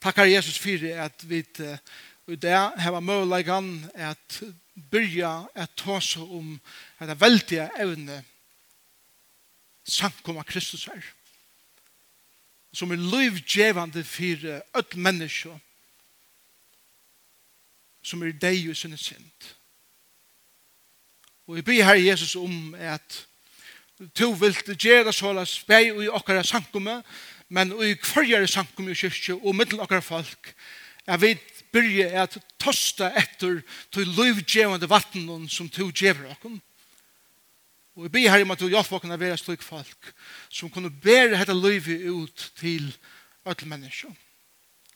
Tackar Jesus för att vi i det har möjligheten att börja att ta sig om det väldiga ävne samkomma Kristus här. Som är livgevande för öll människor som är dig och sin synd. Og vi ber Herre Jesus om at du vil gjøre sånn at i okkara sankumme men i kvarjare sankum i kyrkje og middel okkar folk, jeg vet byrje at tosta etter til livgjevande vatten som to gjever okkur. Og jeg blir her om at du hjelper okkur å være slik folk som kunne bære dette livet ut til alle mennesker.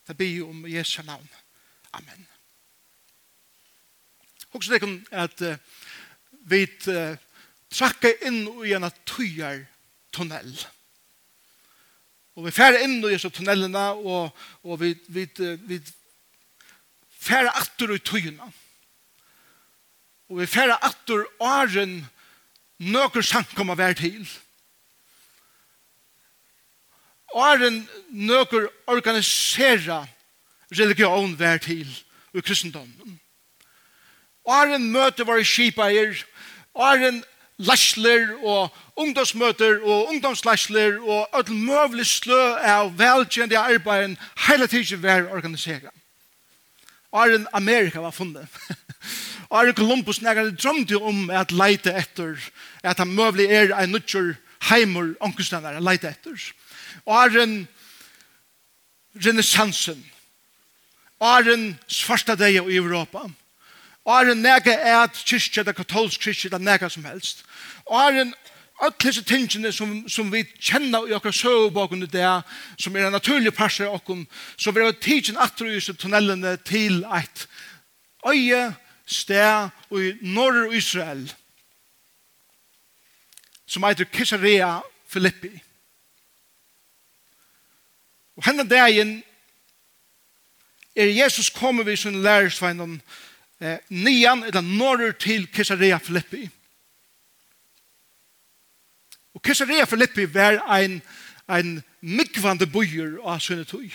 Det blir om Jesu navn. Amen. Hoks det kom at uh, vi uh, trakka inn i en tøyar tunnel. Amen Og vi færre inn i disse tunnelene, og, og vi, vi, vi færre atter i tøyene. Og vi færre atter åren nøkker sankom av hver til. Åren nøkker organisera religion hver til i kristendommen. Åren møter våre skipeier, Åren lasler og ungdomsmøter og ungdomslasler og alt møvlig slø av velkjende arbeid hele tiden var organiseret. Arjen Amerika var funnet. Arjen Columbus nægade drømte om at leite etter at han møvlig er en nødgjør heimer omkustnægare leite etter. Arjen renessansen. Arjen svarta deg i Europa. Arjen Og er nega et kyrkje, eller katolsk kyrkje, eller nega som helst. Og er en alle disse tingene som, som vi kjenner i okkar søvbåken i det, som er en naturlig part av okkar, så vi har tidsen atter i tunnelene til et øye sted i norr Israel, som heter Kisarea Filippi. Og henne dagen er Jesus kommer vi som lærersveinen, eh, nian, eller norr til Kisarea Filippi. Og Kisarea Filippi var ein, ein mikvande bøyer av sønne tøy.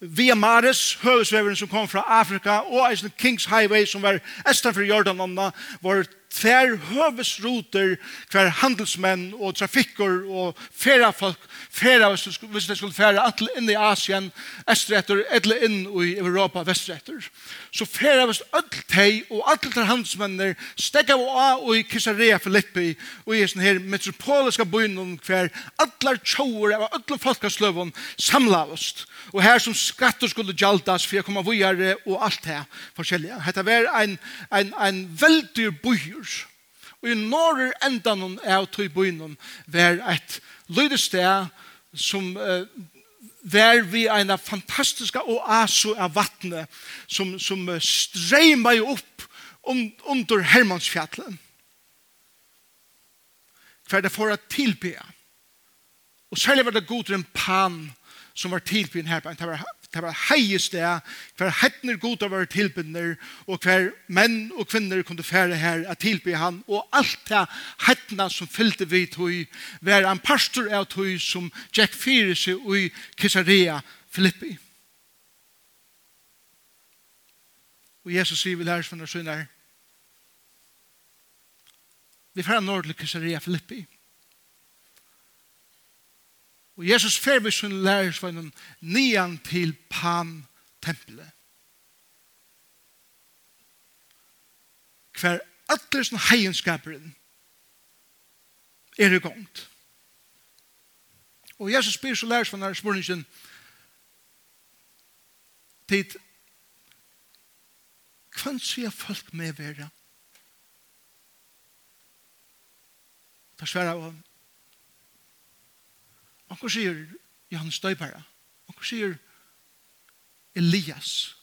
Via Maris, høvesveveren som kom fra Afrika, og eisen Kings Highway som var estan for Jordanonna, var tver høvesruter hver handelsmenn og trafikker og færa folk, færa hvis de skulle færa antil inn i Asien, estretter, eller inn i Europa, vestretter. Så færa hvis öll teg og öll til handelsmennene stegga og av og i Kisarea Filippi og i sånne her metropoliska byen hver allar tjauer av öll folkasløvun samlavast. Og her som skatter skulle gjaldas for jeg kommer vujare og alt det forskjellige. Hette var en, en, en veldig byer Og i norr endan av tog bøynum var et lydested som uh, var vi en fantastiska oaso av vattnet som, som uh, streyma opp um, under Hermansfjallet. Hver det får å tilbe. Og særlig var det god en pan som var tilbe her. Det var det var heiested, hver hettner god av våre tilbindner, og hver menn og kvinner kunne fære her at tilby han, og alt det hettna som fyllte vi tog, var en pastor av tog som Jack fyrer seg i Kisarea Filippi. Og Jesus sier vi her som han sønner, vi fære nord til Kisarea Filippi, Og Jesus fer vi sin lærersvennen nian til Pan-tempelet. Hver atler som heienskaperen er i gongt. Og Jesus spyr så lærers for denne spørningen tid hva sier folk med vera? Da svarer han Onkur sier Johannes Døypera. Onkur sier Elias.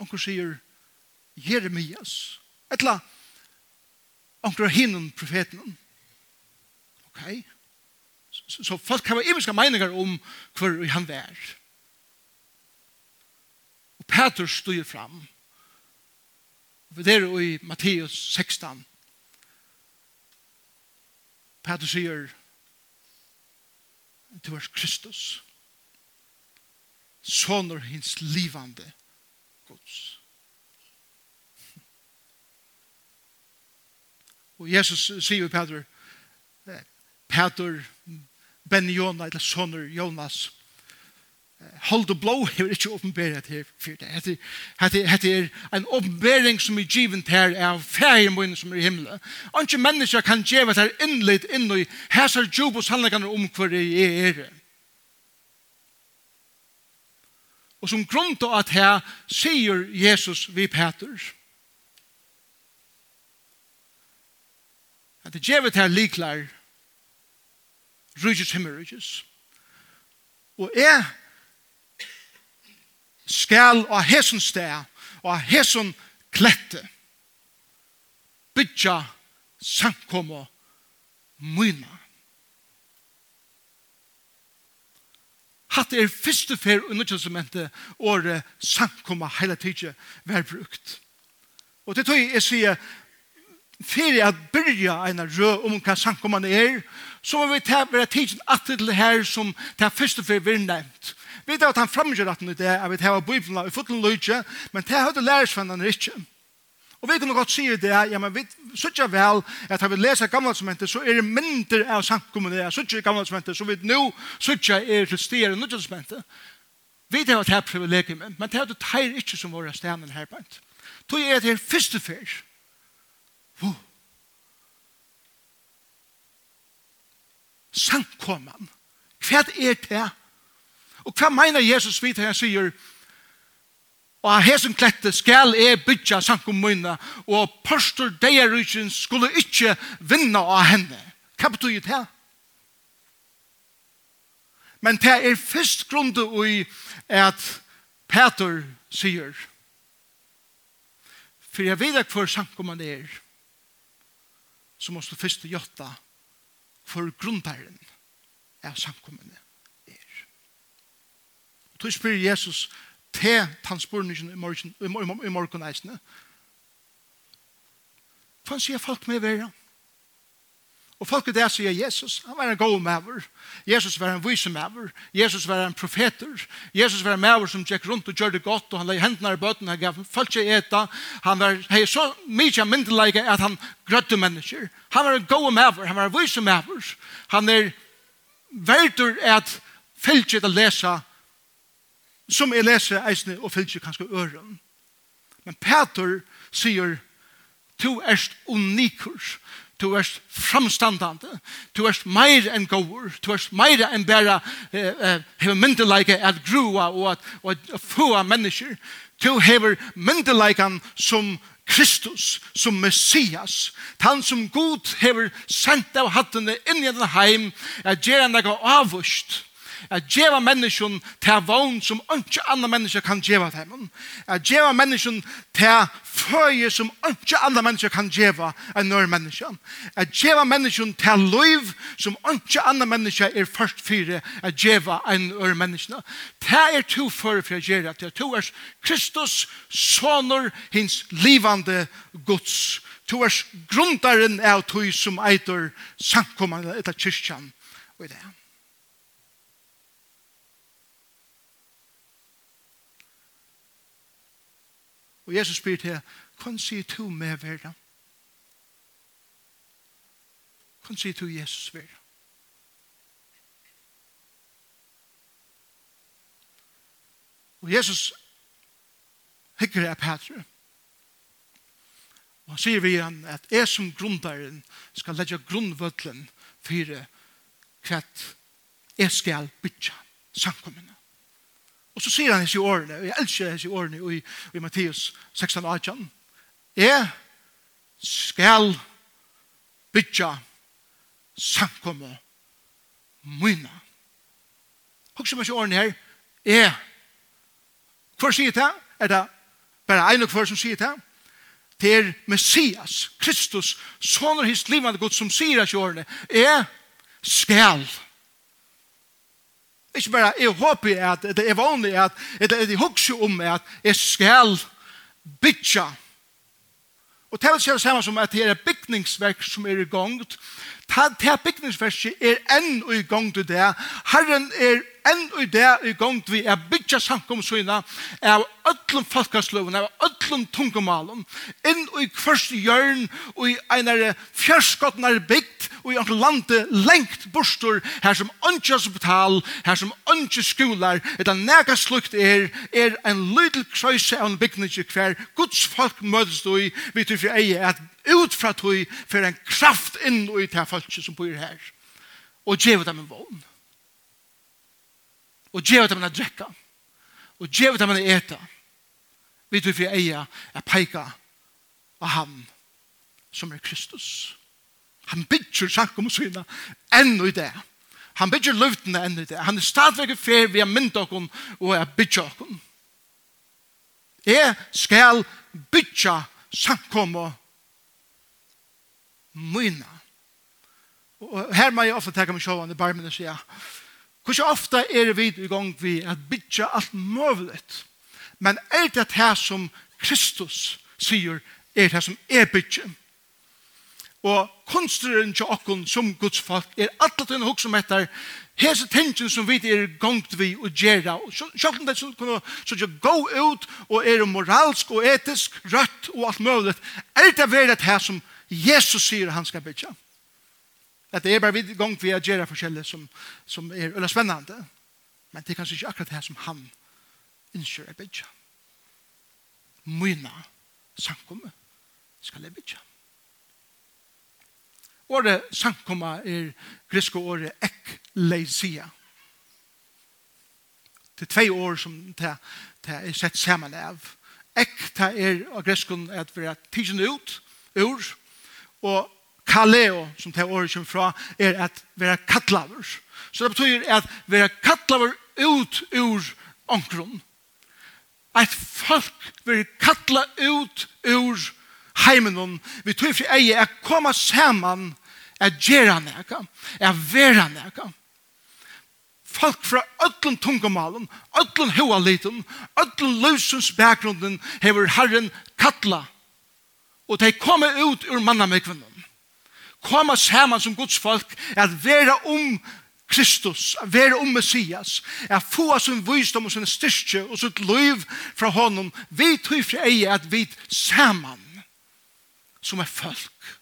Onkur sier Jeremias. Etla onkur av hinnom profeten. Ok. Så, så folk har imiska meningar om hver han vær. Og Peter styr fram. Og det er i Matteus 16. Peter sier du er Kristus. sonur hins livande Guds. Og Jesus sier Peter, Peter, Ben Jona, eller sonur Jonas, hold the blow here it's open bear at here for det. Hette er en åpenbering som er given her av ferien min som er i himmelen. Anke mennesker kan gjeve her innlitt inn i hæsar djubos handlingene om hver jeg er. Og som grunn til at her sier Jesus vi Peter. At det gjør gjeve her liklar rujus himmel rujus. Og jeg skal av hesson sted og av klette bytja samkomma myna. Hatt er første fer under testamentet året samkomma hele tiden vær brukt. Og det tog jeg sier for at byrja en rød om hva samkomman er, så må vi ta bare tiden at det her som det første fer vi nevnt. Vi vet at han framgjør at han det er, at han bibelen i fotlund løyde, men det har du lærersvennene ikke. Og vi kunne godt si det, ja, men vi sørger vel at når vi leser gamle testamentet, så er det mindre av samkommet jeg er. Sørger i gamle testamentet, så vi nå sørger er til steder i nye testamentet. Vi vet at det er privilegium, men det er du teir ikke som våre stedene her på en. Tog er det første fyrt. Wow. Samkommet. Hva er det? Og hva mener Jesus vidt her sier? Og av hesen klette skal jeg bytja sankum mynda, og pastor deirutjen skulle ikkje vinna av henne. Hva betyr det her? Men det er først grunde i at Peter sier, for jeg vet ikke hvor sankumman er, så måste først gjøtta for grundaren er sankummene. Tog spyr Jesus til tannspurningen i morgen, i morgen, i morgen eisene. Hva sier folk med vera. Og folk er der sier Jesus, han var en god maver. Jesus var en vise maver. Jesus var en profeter. Jesus var en maver som gikk rundt og gjør det godt, og han legde hendene i bøten, han gav folk til eta. Han var hei, så mye myndelige at han grødde mennesker. Han var en god maver, han var en vise maver. Han er verdur at fylkje til å lese som jeg leser eisne og fylgjer kanskje øren. Men Peter sier, to erst unikur, to erst framstandande, to erst meir enn gåur, to erst meir enn bæra eh, hever myndelaike at grua og at, og at fua mennesker, to hever myndelaikan som Kristus, som Messias, han som god hever sendt av hattene inn i den heim, at gjerra nekka avvust, At djeva menneskjon til vogn som ikke andre mennesker kan djeva dem. At djeva menneskjon til føje som ikke andre mennesker kan djeva enn nør mennesker. At djeva menneskjon til liv som ikke andre mennesker er først fire at djeva enn nør mennesker. Det er to føre for å gjøre det. To er Kristus, soner, hins livande Guds. To er grundaren av tog som eitur samkommande etter kyrkjan og det. Og Jesus spyr til, hva sier du med verden? Hva sier du Jesus verden? Og Jesus hikker er Petre. Og han sier vi igjen at jeg som grundaren skal legge grunnvøtlen for hva jeg skal bytja samkommende. Og så sier han hans i årene, og jeg elsker hans i årene i, i Matteus 16 og 18. Jeg skal bytja samkomme myna. Hoks som hans i årene her, jeg, Hva sier det? Er det bare en og hver som sier det? Det er Messias, Kristus, sånne his livande Gud som sier hans i årene, jeg skal bytja Ikke bare, jeg håper at, det er vanlig at, eller jeg husker om at jeg skal bytja. Og det vil si det samme som at det er bygningsverk som er i gang, Ta, ta byggningsverset er enn og i gang til det. Herren er enn og i det i gang til vi er byggja samkomsøyna av öllum falkasløven, av öllum tungumalen, inn og i kvørst hjørn og i einare fjørskottnar bygd og i anker lande lengt bostor her som ønske hospital, her som ønske skolar, etter nega slukt er, er en lydel krøyse av en byggningje hver Guds folk møtes du i, vi tror for eie at ut fra tog for en kraft inn og i det folket som bor her. Og djeva dem en vogn. Og djeva dem en drekka. Og djeva dem en eta. Vi tror for eia er peika av han som er Kristus. Han bygger sakum og syna ennå i det. Han bygger løftene enn i det. Han er stadigvæk fer vi er mynd okon og er bygger okon. Jeg skal bygge og myna. Og her må jeg ofte tenke meg sjående i barmen og sier, hvordan ofte er vi i gang vi at bytja alt mulig, men er det det som Kristus sier, er det som er bytja? Og kunstneren til okken som Guds folk er alle tiden hok som heter hese tengen som vi er gongt vi og gjerra. om det som kunne så ikke gå ut og er moralsk og etisk, rødt og alt mulig. Er det vært det her som Jesus sier han skal bytja? Ja. At det er bare vid gang vi gjør forskjellig som, som er eller spennende. Men det er kanskje ikke akkurat det som han innskjør er bygget. Myna sankumme skal jeg bygget. Året sankumma er griske året ekleisia. Det er tvei år som det, det er sett sammen av. Ek, det er av greskun at vi er tidsen ut, ur, og kaleo, som det året kommer fra, er at være kattlaver. Så det betyr at være kattlaver ut ur omkron. At folk vil kattla ut ur heimenon. Vi tror for eie er koma saman er gjera neka, er vera neka. Folk fra öllum tungumalen, öllum hoaliten, öllum løsens bakgrunden hever Herren kattla. Og de kommer ut ur mannamekvinnen koma saman som Guds folk, at vera om Kristus, at vera om Messias, at få sin visdom og sin styrke og sitt liv fra honom, vi tog fra ei at vi saman som er folk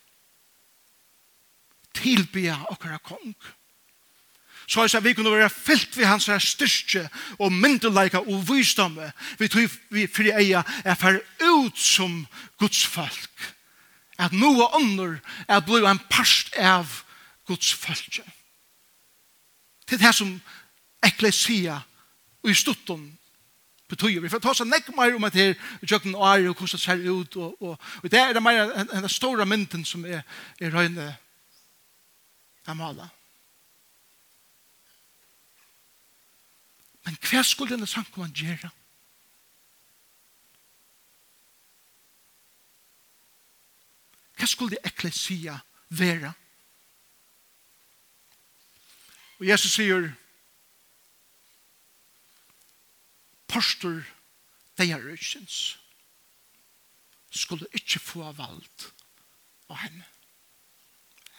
tilbya okkara kong. Så jeg sa vi kunne være fyllt ved hans styrke og myndeleika og visdomme vi tog vi fri eia er for ut som Guds folk at noe ånder er blod en parst av Guds følge. Det er det som eklesia og i stutten betyr. Vi får ta seg nekk mer om at her jøkken og er og hvordan det ser ut. Og, og, og det er det mer enn den store mynden som er, er røyne av malet. Men hva skulle denne sankumann gjøre? Hva Hva skulle eklesia være? Og Jesus sier, Pastor, de er skulle ikke få valgt av henne.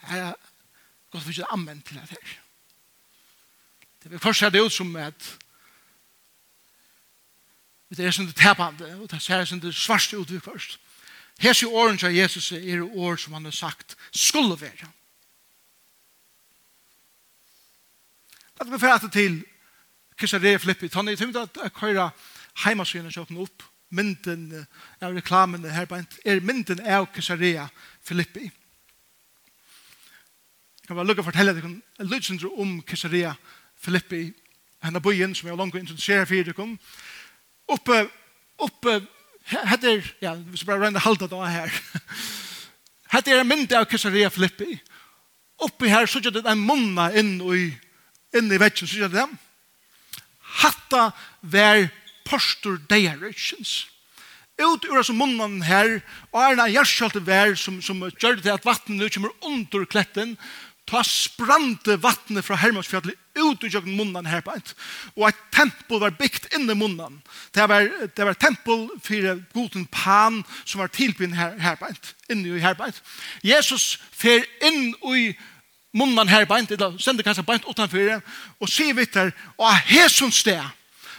Her er godt for ikke anvendt til det her. Det vil først se det ut som at det er som det tepande, og det ser som det svarste ut vi først. Hesi åren til Jesus er år som han har sagt skulle være. Lad meg fære til Kisare Flippi. Han er i at jeg kører køyre og kjøpene opp. Mynden av reklamene her på en er mynden av Kisare Filippi. Jeg kan bare lukke og fortelle deg en lydsindre om Kisare Filippi. Henne byen som jeg har langt å introduserer for dere. Oppe, oppe Hette ja, vi skal bare rønne halda det her. Hette er en mynd av Kessaria Filippi. Oppi her så gjør det en munna inn i, inn i vetjen, så gjør det dem. Hatta vær postur deirøysens. Ut ur altså munnen her, og er en hjerskjalt vær som, som gjør det til at vattnet nu kommer under kletten, ta sprante vattnet fra Hermansfjallet ut ur jøkken munnen her på et. Og et tempel var bygd inn i munnen. Det var, det var tempel for goden pan som var tilbyen her, her på et. Inne i her på et. Jesus fer inn i munnen her på et, eller sender kanskje på utenfor, og sier vi her, og av hesson sted,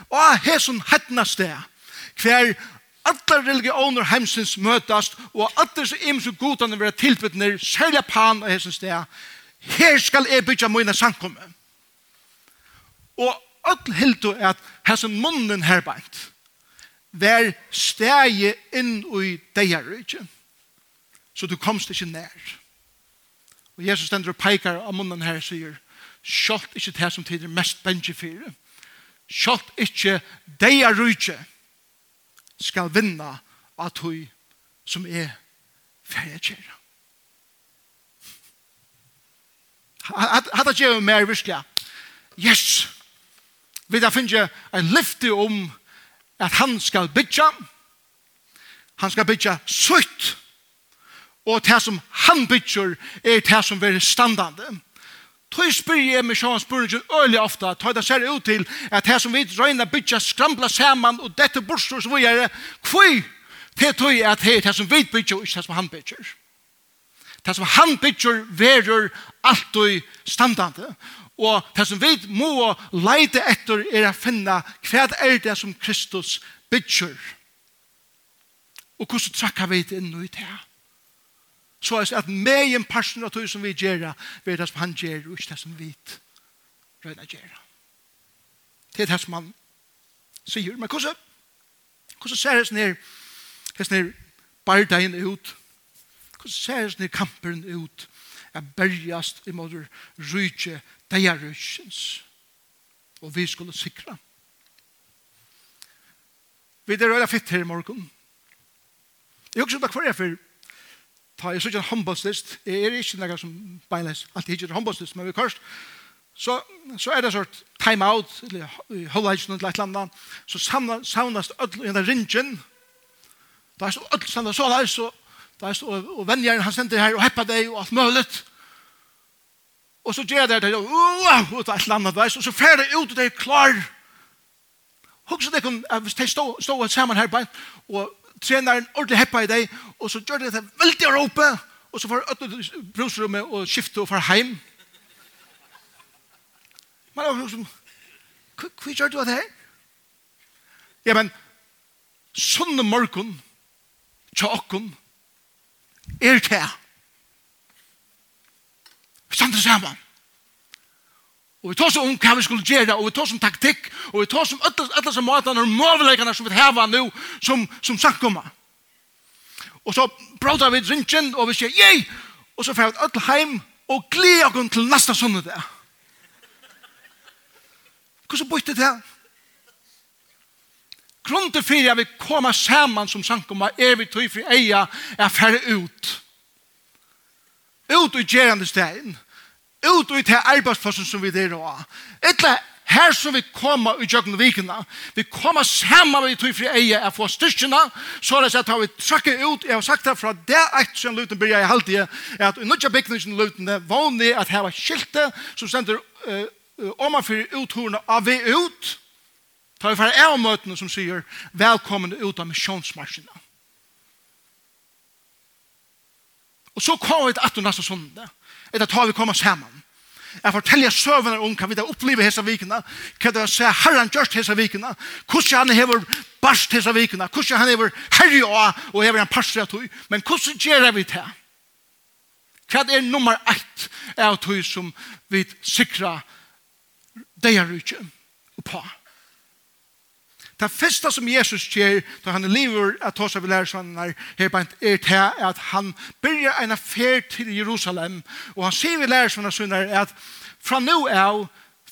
og av hesson hettene sted, hver alla religioner heimsins møtast, og at disse imens og godene være tilbytner, særlig pan og hesson sted, her skal jeg bytja mine samkomme. Og öll hildu at hesson munnen herbeint vær stegi inn i deirrykje. Så du komst ikkje nær. Og Jesus stender og peikar av munnen her og sier, sjalt ikkje det som tider mest bengi fyrir. Sjalt ikkje deirrykje skal vinna at hui som er ferdig kjera. Hatta gjør mer virkelig. Yes! Vi da finner en lyfte om at han skal bytja. Han skal bytja sutt. Og det som han bytjer er det som er standande. Tøy spyr jeg meg sjans spurningen øyelig ofta. Tøy det ser ut til at det som vi røyna bytja skrambla saman og dette borstår som vi er kvøy det tøy at det er det som vi bytja og ikke det som han bytjer. Det som han bygger verur og standande. Og det som vi må leide etter er å finne hva er det som Kristus bygger. Og hvordan trakker vi det inn i det? Så er det at med en person av tog som vi gjør, vi er det som han gjør, og ikke det som vi røyner gjør. Det er det som han sier. Men hvordan, hvordan ser det sånn her, sånn her, bare ut, Hvordan ser denne kampen ut? Jeg bergast i måte rydde deierøsjens. Og vi skulle sikra. Vi er røyla fitt her i morgen. Jeg husker det hver jeg for ta jeg sånn håndbåndslist. Jeg er ikke noe som beinleis alltid hikker håndbåndslist, men vi kørst så, så er det sort time out, eller holde ikke noe eller annet, så savnes ødel i den ringen, da er så ødel savnes så leis, så Deist, og, og vänjer han sender her og heppa deg og alt mulig. Og så gjør det her, og, og, og, et eller deist, og så fer det ut og det er klar. Hugsa det kan, hvis de stå, stå sammen her bein, og treneren ordentlig heppa i deg, og så gjør det det veldig råpe, og så får øtne brusrummet og skifte og får heim. Men det var liksom, hva gjør du av det her? Ja, men, sånne morgen, tja er det her. Vi stender sammen. Og vi tar så om hva vi skulle gjøre, og vi tar om taktikk, og vi tar om alle som matene og møvelegene som vi har nå, som, som samkommer. Og så prater vi drinken, og vi sier, yei! Og så får vi alle hjem, og gleder oss til neste søndag. Hvordan bytte det her? grunden for at vi kommer sammen som sankumma er vi tog for eia er færre ut. Ut i gjerande stegn. Ut i til arbeidsplassen som vi der og. Etla her som vi kommer i jøkken vikene. Vi kommer sammen med tog for eia er få styrkjene. Så er det er at vi trakker ut. Jeg har sagt det fra det eit som luten blir jeg halvtid er at i nødja bygningen luten er vanlig at her var skilte som sender uh, om man fyrir uthorene av vi ut Ta vi fra av møtene som sier velkommen ut av misjonsmarsjene. Og så kom vi til at 18 neste sonde. Etter at vi kommer sammen. Jeg forteller søvende om hva vi har opplever hese vikene. Hva det er å se herren gjørst hese vikene. Hvordan han hever barst hese vikene. Hvordan han hever herre og og hever en parstre av tog. Men hvordan gjør vi det? Hva er nummer ett av tog som vi sikrer det er ikke og på. Det første som Jesus gjør, da han lever at hos av lærersvannene her på er til at han begynner en affær til Jerusalem, og han sier ved lærersvannene sønner at fra nå av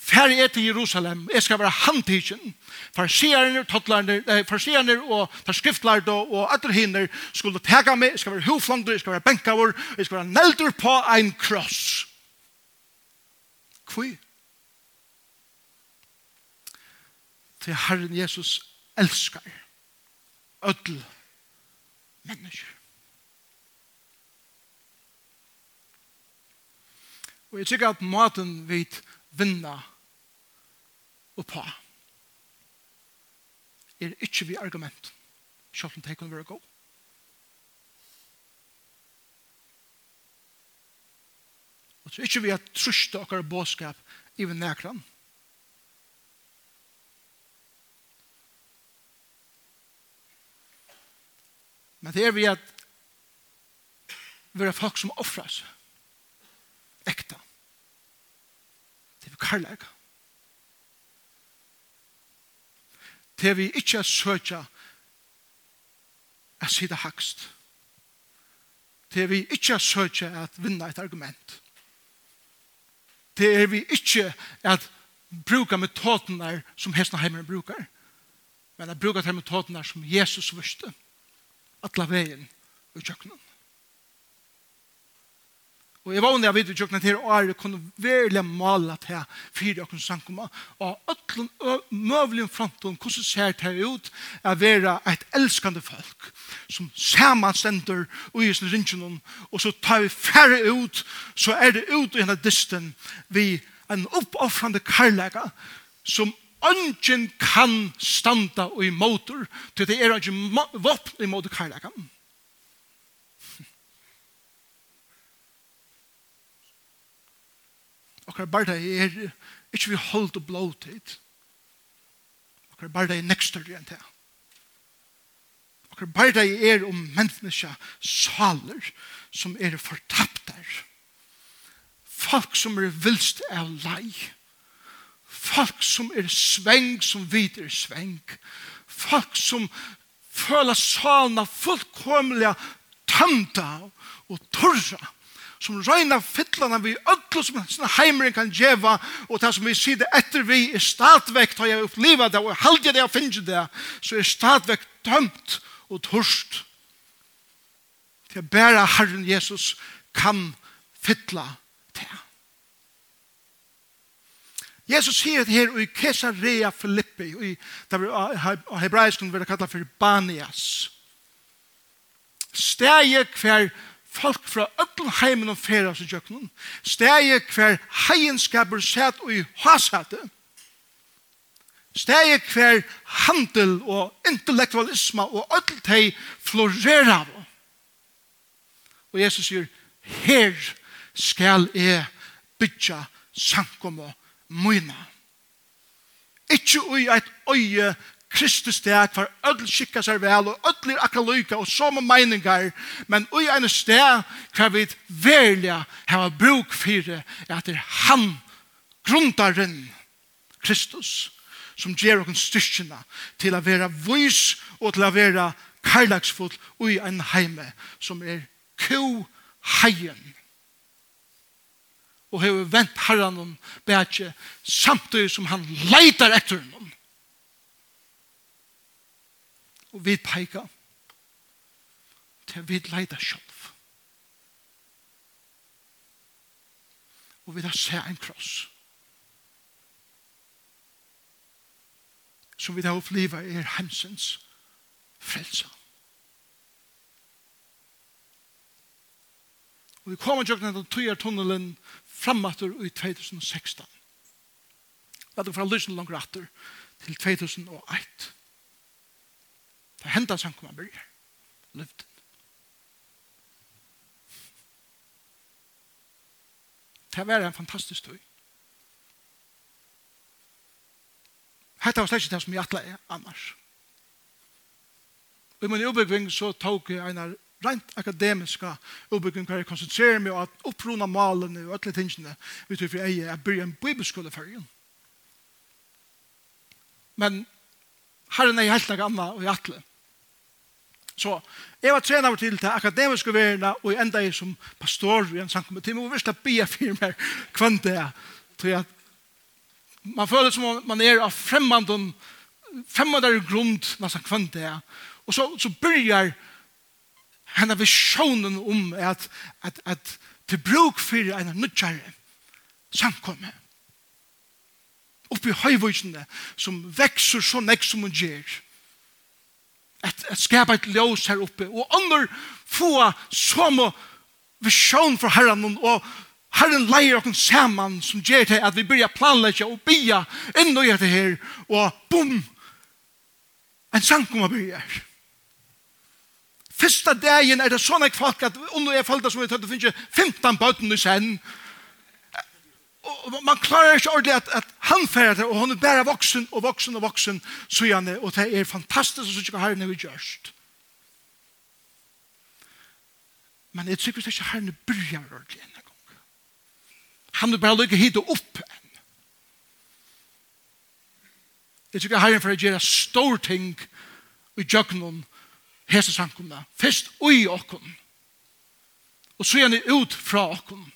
fer er til Jerusalem, jeg skal være handtidsen. Farsierne, tottlerne, eh, farsierne og tar skriftlærde og alle hinner skulle tega meg, jeg skal være hoflander, jeg skal være benkavur, jeg skal være nelder på en kross. Hvor? til Herren Jesus elskar ödel mennesker. Og jeg tykker at maten vit vinna og på er ikke vi argument selv om det kan være god. Og så ikke vi har trusht dere båskap i nekran Men det er vi at vi er folk som offrar seg. Ekta. Det er vi karlæga. Det er vi ikke er søtja at sida hakst. Det er vi ikke er søtja at vinna et argument. Det er vi ikke at bruka metodenar som hestna heimeren brukar. Men at bruka metoden som Jesus vurste. Det alla vegin og kjøkkenen. Og jeg vanlig av vidt i kjøkkenen til er kunne veldig mala til fire åkken sankumma og øtlen møvlig fronten hvordan ser det ut å være et elskande folk som samanstender og i sin ringen og så tar vi færre ut så er det ut i denne dysten vi en oppoffrande karlaga som Ønsken kan standa og i motor, til det er ikke våpen i motor karlakan. Okkar barda er ikke vi holdt og blåtid. Og Okkar barda er nekster enn det. Okkar barda er om menneska saler som er fortapt der. Folk som er vilst av lei. Folk Folk som er sveng, som vid er sveng. Folk som føler salna fullkomliga tømta og torra. Som røyna fytlana vi ödlo som sånne heimring kan djeva og det som vi sier etter vi er stadvekt har jeg uppliva det og halde det og finne det så er stadvekt dømt og torst. til bæra Herren Jesus kan fytla Jesus sier det her i Kesarea Filippi, i, det hebraisk kunne være kallet for Banias. Steget hver folk fra ødel heimen og færa seg jøkkenen, steget hver heienskaper sett og i hasete, steget hver handel og intellektualisme og ødel teg florerer av. Og Jesus sier, her skal jeg bytja samkommet mine. Ikke ui eit øye Kristus steg, for ødel skikka seg vel, og ødel er akkurat lyka, og som meningar men ui ein steg, hver vi velja hava bruk fyrir, at det er han, grundaren, Kristus, som gjer okken styrkjena til a vera vois og til a vera karlagsfull ui ein heime, som er ku heien og hever vent herran om bætje samtidig som han leitar etter honom. Og vi peika til vi leitar sjálf. Og vi da sett en kross som vi da opplivet er hemsens frelsa. Og vi kommer til å tunnelen framatter i 2016. Lat du fra lysen langt atter til 2001. Det hendte han kom han byrger. Lyften. Det var en fantastisk tøy. Hetta var slett ikke det som jeg atle er annars. Og i min ubegving så tok jeg en rent akademiska uppbygging hver jeg konsentrerer meg att opprona malen och alle tingene vi tror for jeg er byrja en bibelskole for Men herren er helt noe annet og i atle. Så jeg var trener til til akademiske verden og jeg enda jeg som pastor i en samkommit. Jeg må virkelig be for meg hvem det er. Tror jeg man føler som om man er av fremmanden fremmandare grund, nesten hvem det er. Og så, så byrjar henne visjonen om at, at, at til bruk for en nødgjære samkomme. Oppi høyvøysene som vekser så nek som hun gjør. At, at skapa et ljøs her oppe. Og andre få som visjon for herren og Herren leier oss sammen som gjør til at vi börjar planlegge og bia inn og gjør det her og bom en sankum av byrjar. Fyrsta dagen er det sånne folk at under jeg følte som jeg tøtte finnes 15 bøtten i sen. Og man klarer ikke ordentlig at, at han færer det, og han er bare voksen og voksen og voksen, så gjerne, og det er fantastisk så sikkert herren er vi gjørst. Men jeg sikkert ikke herren er bryr ordentlig en gang. Han er bare lykke hit og opp enn. Jeg sikkert herren for å gjøre stor ting i jøkkenen, hese sankumna, Fest ui okkun, Og så gjerne ut fra okkun.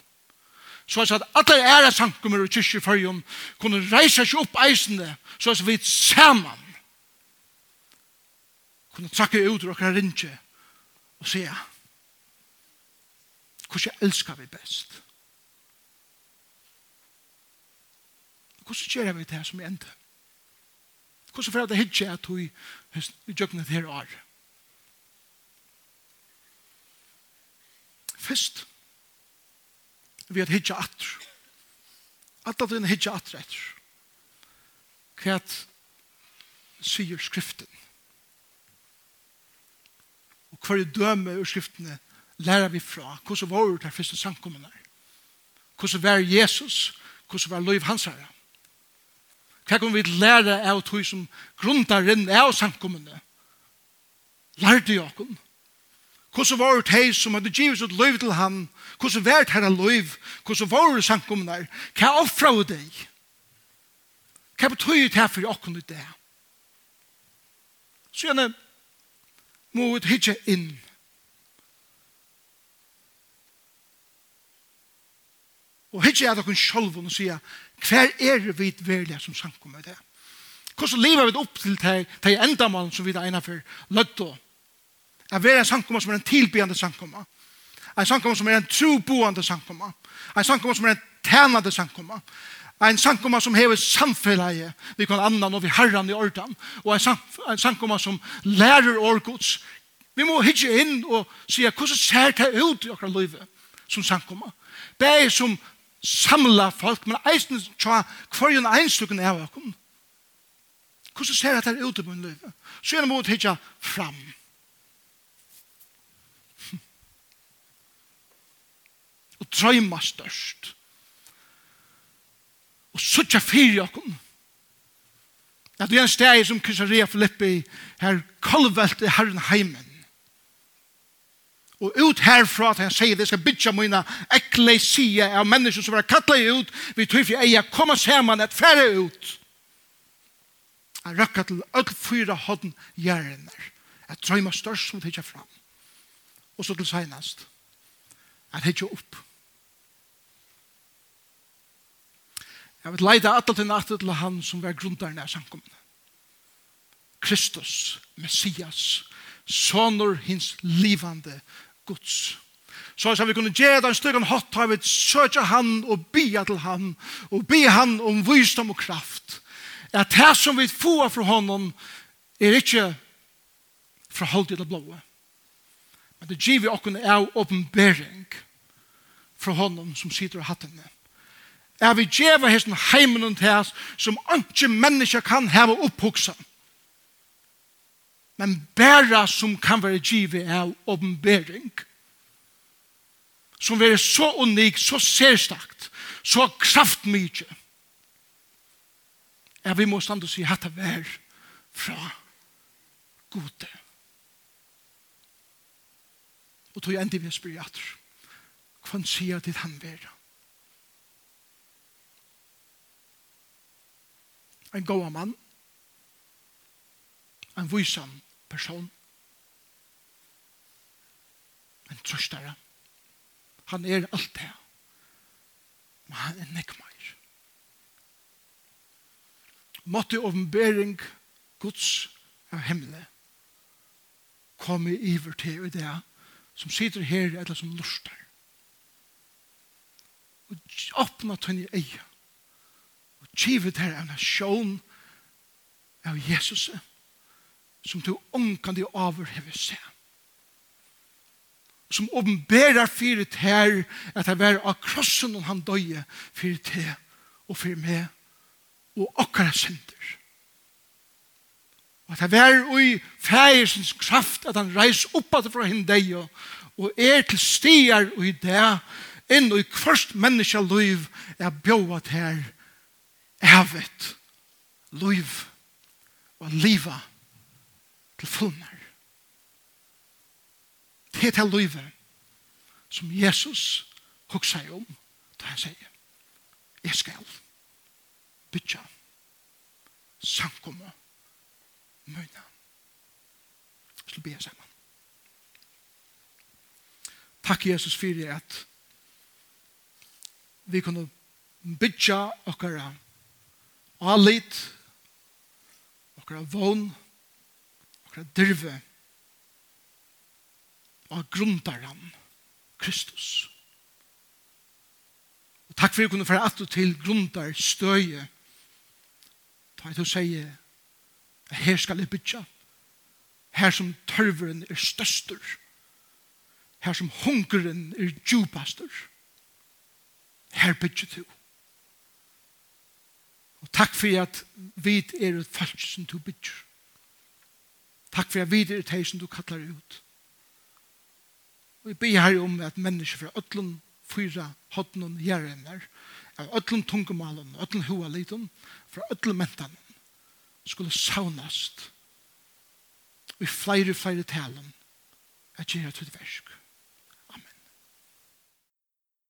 Så jeg sa at alle ære samkommer og kyrkje i fyrjum kunne reise seg opp eisende så jeg vi saman kunne trakke ut og okkar rinje og se hvordan elskar vi best. Hvordan gjør vi det her som enda? Hvordan får jeg det hitje at vi gjør det her året? Fyrst, vi har hitja atr. At Alla dina hitja atr etter. Hva sier skriften? Og hva er døme ur skriftene lærer vi fra? Hvordan var det her første samkommende? Hvordan var Jesus? Hvordan var liv hans herre? Hva kan vi lære av tog som grunnar inn av samkommende? Lærte jeg okken? Hvordan var det hei som hadde givet sitt liv til ham? Hvordan var det her liv? Hvordan var det samkomne der? Hva offra vi deg? Hva betyr det her for åkken ut det? Så gjerne må vi hitje inn. Og hitje er dere selv og sier, hva er det vi verlige som samkomne i det? Hvordan lever vi opp til de, de endamalen som vi er ene for løtt og At være en sankomma som er en tilbyende sankomma. En sankomma som er en troboende sankomma. En sankomma som er en tænande sankomma. En sankomma som hever samfellet vi kan annan og vi herran i ordan. Og en sankomma som lærer årgods. Vi må hitje inn og sige hvordan ser det ut i okra livet som sankomma. Det er som samla folk, men eisen tja kvarjen einstukken av okkom. Hvordan ser det ut i min livet? Så gjerne må vi hitje fram. Fram drøyma størst. Og suttja fyrir okkom. At vi er en steg som Kisarea Filippi her kolvelte herren heimen. Og ut herfra at han sier det skal bytja mina eklesia av mennesker som var kattla ut vi tror for eia koma saman et færre ut. Han rakka til öll fyra hodden gjerner. Et drøyma størst som tidsja fram. Og så til seinast. Han hittja opp. Jeg vil leide alle til natt til han som var grundaren av samkomne. Kristus, Messias, sonur hins livande Guds. Så som vi kunne gjøre den stykken hatt, har vi søkja han og bia til han, og bia han om visdom og kraft. At det som vi får fra honom er ikke fra holdet i blåa. Men det gir vi okken av åpenbering fra honom som sitter i hattene er vi djeva hesten heimen og tæs som ikke mennesker kan heve opphugsa. Men bæra som kan være djive av åpenbering. Som er så unik, så særstakt, så kraftmykje. Er vi må stande og si hatt av vær fra gode. Og tog endi vi spyrir atur. Kvann sier til han vera? en god mann, en vysan person, en trøstare. Han er alt det, men han er nekmeir. Måtte åpenbering Guds av himmelen komme iver til i det som sitter her eller som lustar. Og åpne tønne eier givet her en sjån av Jesus som du omkan deg over hever se. Som åpenberar fyret her at det var av krossen og han døye fyret te og fyrir med og akkara synder. Og at det var i fægersens kraft at han reis opp at fra henne deg og er til stier og i det inn i kvørst menneska liv er bjået her evet, liv og liva til fullmer. Det er til livet som Jesus hokk seg om da han sier jeg skal bytja samkomma møyna. Jeg skal be sammen. Takk Jesus for at vi kunne bytja okkara alit, okra vogn, okra dirve, og grundaran, Kristus. Og takk for at vi kunne fære at du til grundar støye, ta et og sier, her skal jeg bytja, her som tørveren er størstur, her som hungeren er djupastur, her bytja til. Og takk for at vi er et folk som du bygger. Takk for at vi er et som du kallar ut. Og vi ber her om at mennesker fra ødlund, fyra, hodnund, hjerrenner, av öllum tungumalen, öllum hualiten, fra öllum mentan, skulle saunast i flere, flere talen at gjøre til versk.